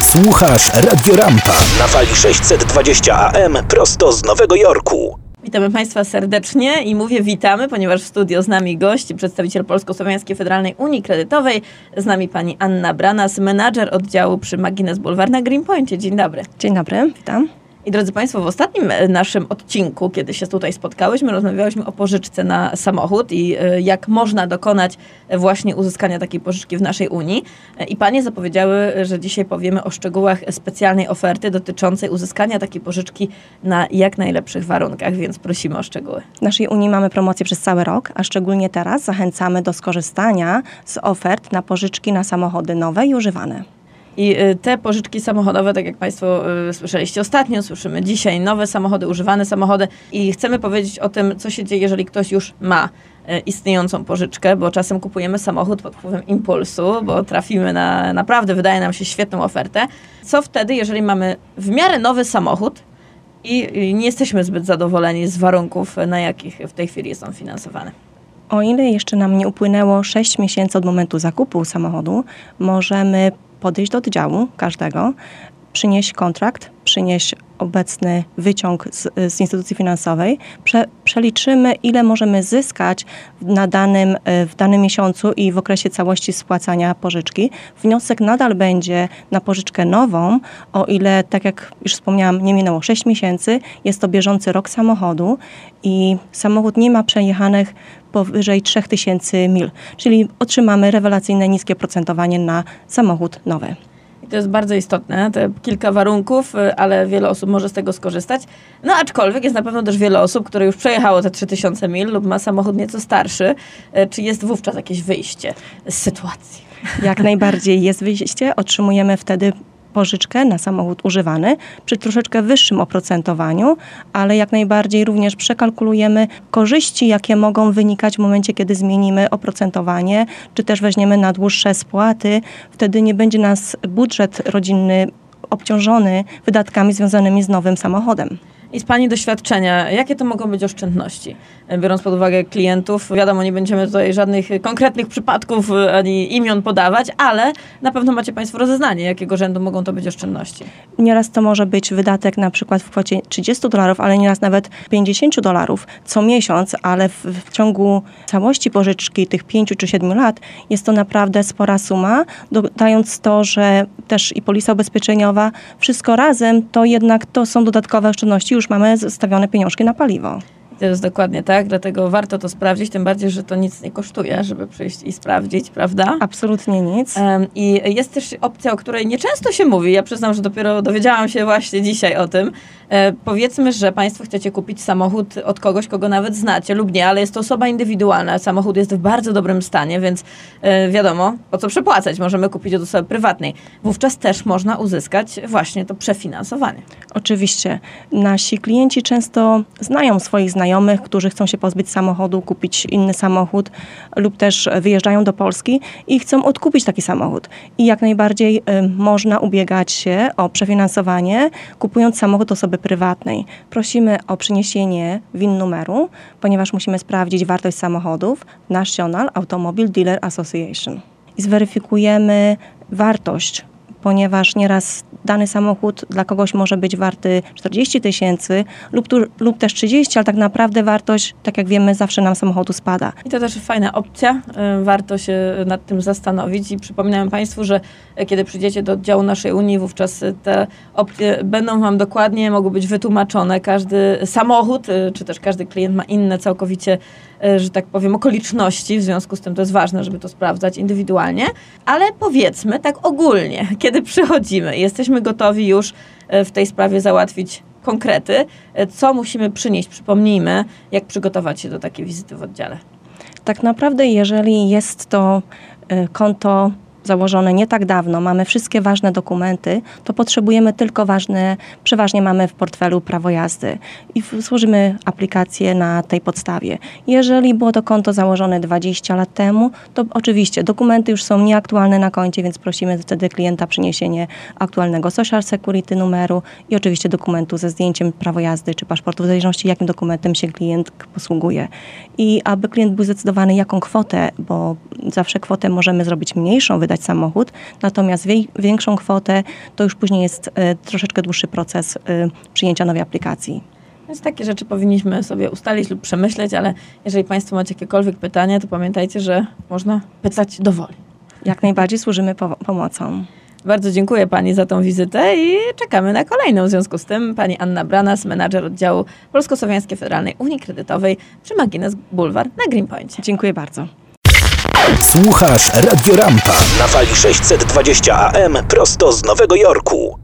Słuchasz Radio Rampa na fali 620 AM prosto z Nowego Jorku. Witamy Państwa serdecznie i mówię witamy, ponieważ w studio z nami gość, przedstawiciel Polsko-Słowiańskiej Federalnej Unii Kredytowej, z nami pani Anna Branas, menadżer oddziału przy Magines Boulevard na Greenpointie. Dzień dobry. Dzień dobry, witam. I drodzy Państwo, w ostatnim e, naszym odcinku, kiedy się tutaj spotkałyśmy, rozmawiałyśmy o pożyczce na samochód i e, jak można dokonać e, właśnie uzyskania takiej pożyczki w naszej Unii. I Panie zapowiedziały, że dzisiaj powiemy o szczegółach specjalnej oferty dotyczącej uzyskania takiej pożyczki na jak najlepszych warunkach, więc prosimy o szczegóły. W naszej Unii mamy promocję przez cały rok, a szczególnie teraz zachęcamy do skorzystania z ofert na pożyczki na samochody nowe i używane. I y, te pożyczki samochodowe, tak jak Państwo y, słyszeliście ostatnio, słyszymy dzisiaj nowe samochody, używane samochody i chcemy powiedzieć o tym, co się dzieje, jeżeli ktoś już ma y, istniejącą pożyczkę, bo czasem kupujemy samochód pod wpływem impulsu, bo trafimy na naprawdę, wydaje nam się, świetną ofertę. Co wtedy, jeżeli mamy w miarę nowy samochód i nie jesteśmy zbyt zadowoleni z warunków, na jakich w tej chwili są finansowane? O ile jeszcze nam nie upłynęło 6 miesięcy od momentu zakupu samochodu, możemy podejść do oddziału każdego, przynieść kontrakt, przynieść obecny wyciąg z, z instytucji finansowej, prze, przeliczymy, ile możemy zyskać na danym, e, w danym miesiącu i w okresie całości spłacania pożyczki. Wniosek nadal będzie na pożyczkę nową, o ile, tak jak już wspomniałam, nie minęło 6 miesięcy, jest to bieżący rok samochodu i samochód nie ma przejechanych powyżej 3000 mil, czyli otrzymamy rewelacyjne niskie procentowanie na samochód nowy. To jest bardzo istotne, te kilka warunków, y, ale wiele osób może z tego skorzystać. No aczkolwiek jest na pewno też wiele osób, które już przejechało te 3000 mil lub ma samochód nieco starszy. Y, czy jest wówczas jakieś wyjście z sytuacji? Jak najbardziej jest wyjście. Otrzymujemy wtedy pożyczkę na samochód używany przy troszeczkę wyższym oprocentowaniu, ale jak najbardziej również przekalkulujemy korzyści, jakie mogą wynikać w momencie, kiedy zmienimy oprocentowanie, czy też weźmiemy na dłuższe spłaty. Wtedy nie będzie nas budżet rodzinny obciążony wydatkami związanymi z nowym samochodem. I z Pani doświadczenia, jakie to mogą być oszczędności? Biorąc pod uwagę klientów, wiadomo, nie będziemy tutaj żadnych konkretnych przypadków ani imion podawać, ale na pewno macie Państwo rozeznanie, jakiego rzędu mogą to być oszczędności. Nieraz to może być wydatek na przykład w kwocie 30 dolarów, ale nieraz nawet 50 dolarów co miesiąc, ale w, w ciągu całości pożyczki tych 5 czy 7 lat jest to naprawdę spora suma, dodając to, że też i polisa ubezpieczeniowa, wszystko razem, to jednak to są dodatkowe oszczędności, już mamy zostawione pieniążki na paliwo. To jest dokładnie tak, dlatego warto to sprawdzić, tym bardziej, że to nic nie kosztuje, żeby przyjść i sprawdzić, prawda? Absolutnie nic. I jest też opcja, o której nieczęsto się mówi. Ja przyznam, że dopiero dowiedziałam się właśnie dzisiaj o tym. E, powiedzmy, że Państwo chcecie kupić samochód od kogoś, kogo nawet znacie lub nie, ale jest to osoba indywidualna. Samochód jest w bardzo dobrym stanie, więc e, wiadomo, po co przepłacać. Możemy kupić od osoby prywatnej. Wówczas też można uzyskać właśnie to przefinansowanie. Oczywiście. Nasi klienci często znają swoich znajomych, znajomych, którzy chcą się pozbyć samochodu, kupić inny samochód lub też wyjeżdżają do Polski i chcą odkupić taki samochód. I jak najbardziej y, można ubiegać się o przefinansowanie, kupując samochód osoby prywatnej. Prosimy o przyniesienie WIN numeru, ponieważ musimy sprawdzić wartość samochodów National Automobile Dealer Association. I zweryfikujemy wartość ponieważ nieraz dany samochód dla kogoś może być warty 40 tysięcy lub, lub też 30, ale tak naprawdę wartość, tak jak wiemy, zawsze nam samochodu spada. I to też fajna opcja, y, warto się nad tym zastanowić i przypominam Państwu, że kiedy przyjdziecie do oddziału naszej Unii, wówczas te opcje będą Wam dokładnie, mogą być wytłumaczone. Każdy samochód, y, czy też każdy klient ma inne całkowicie y, że tak powiem, okoliczności, w związku z tym to jest ważne, żeby to sprawdzać indywidualnie, ale powiedzmy tak ogólnie, kiedy przychodzimy, jesteśmy gotowi już w tej sprawie załatwić konkrety, co musimy przynieść, przypomnijmy, jak przygotować się do takiej wizyty w oddziale. Tak naprawdę, jeżeli jest to konto założone nie tak dawno, mamy wszystkie ważne dokumenty, to potrzebujemy tylko ważne, przeważnie mamy w portfelu prawo jazdy i złożymy aplikację na tej podstawie. Jeżeli było to konto założone 20 lat temu, to oczywiście dokumenty już są nieaktualne na koncie, więc prosimy wtedy klienta przyniesienie aktualnego Social Security numeru i oczywiście dokumentu ze zdjęciem prawo jazdy czy paszportu, w zależności jakim dokumentem się klient posługuje. I aby klient był zdecydowany jaką kwotę, bo zawsze kwotę możemy zrobić mniejszą, wydać sprzedać samochód, natomiast większą kwotę to już później jest e, troszeczkę dłuższy proces e, przyjęcia nowej aplikacji. Więc takie rzeczy powinniśmy sobie ustalić lub przemyśleć, ale jeżeli Państwo macie jakiekolwiek pytania, to pamiętajcie, że można pytać do woli. Jak najbardziej służymy po- pomocą. Bardzo dziękuję Pani za tą wizytę i czekamy na kolejną. W związku z tym Pani Anna Branas, menadżer oddziału Polsko-Słowiańskiej Federalnej Unii Kredytowej przy Magines Boulevard na Greenpointie. Dziękuję bardzo. Słuchasz Radio Rampa na fali 620 AM prosto z Nowego Jorku.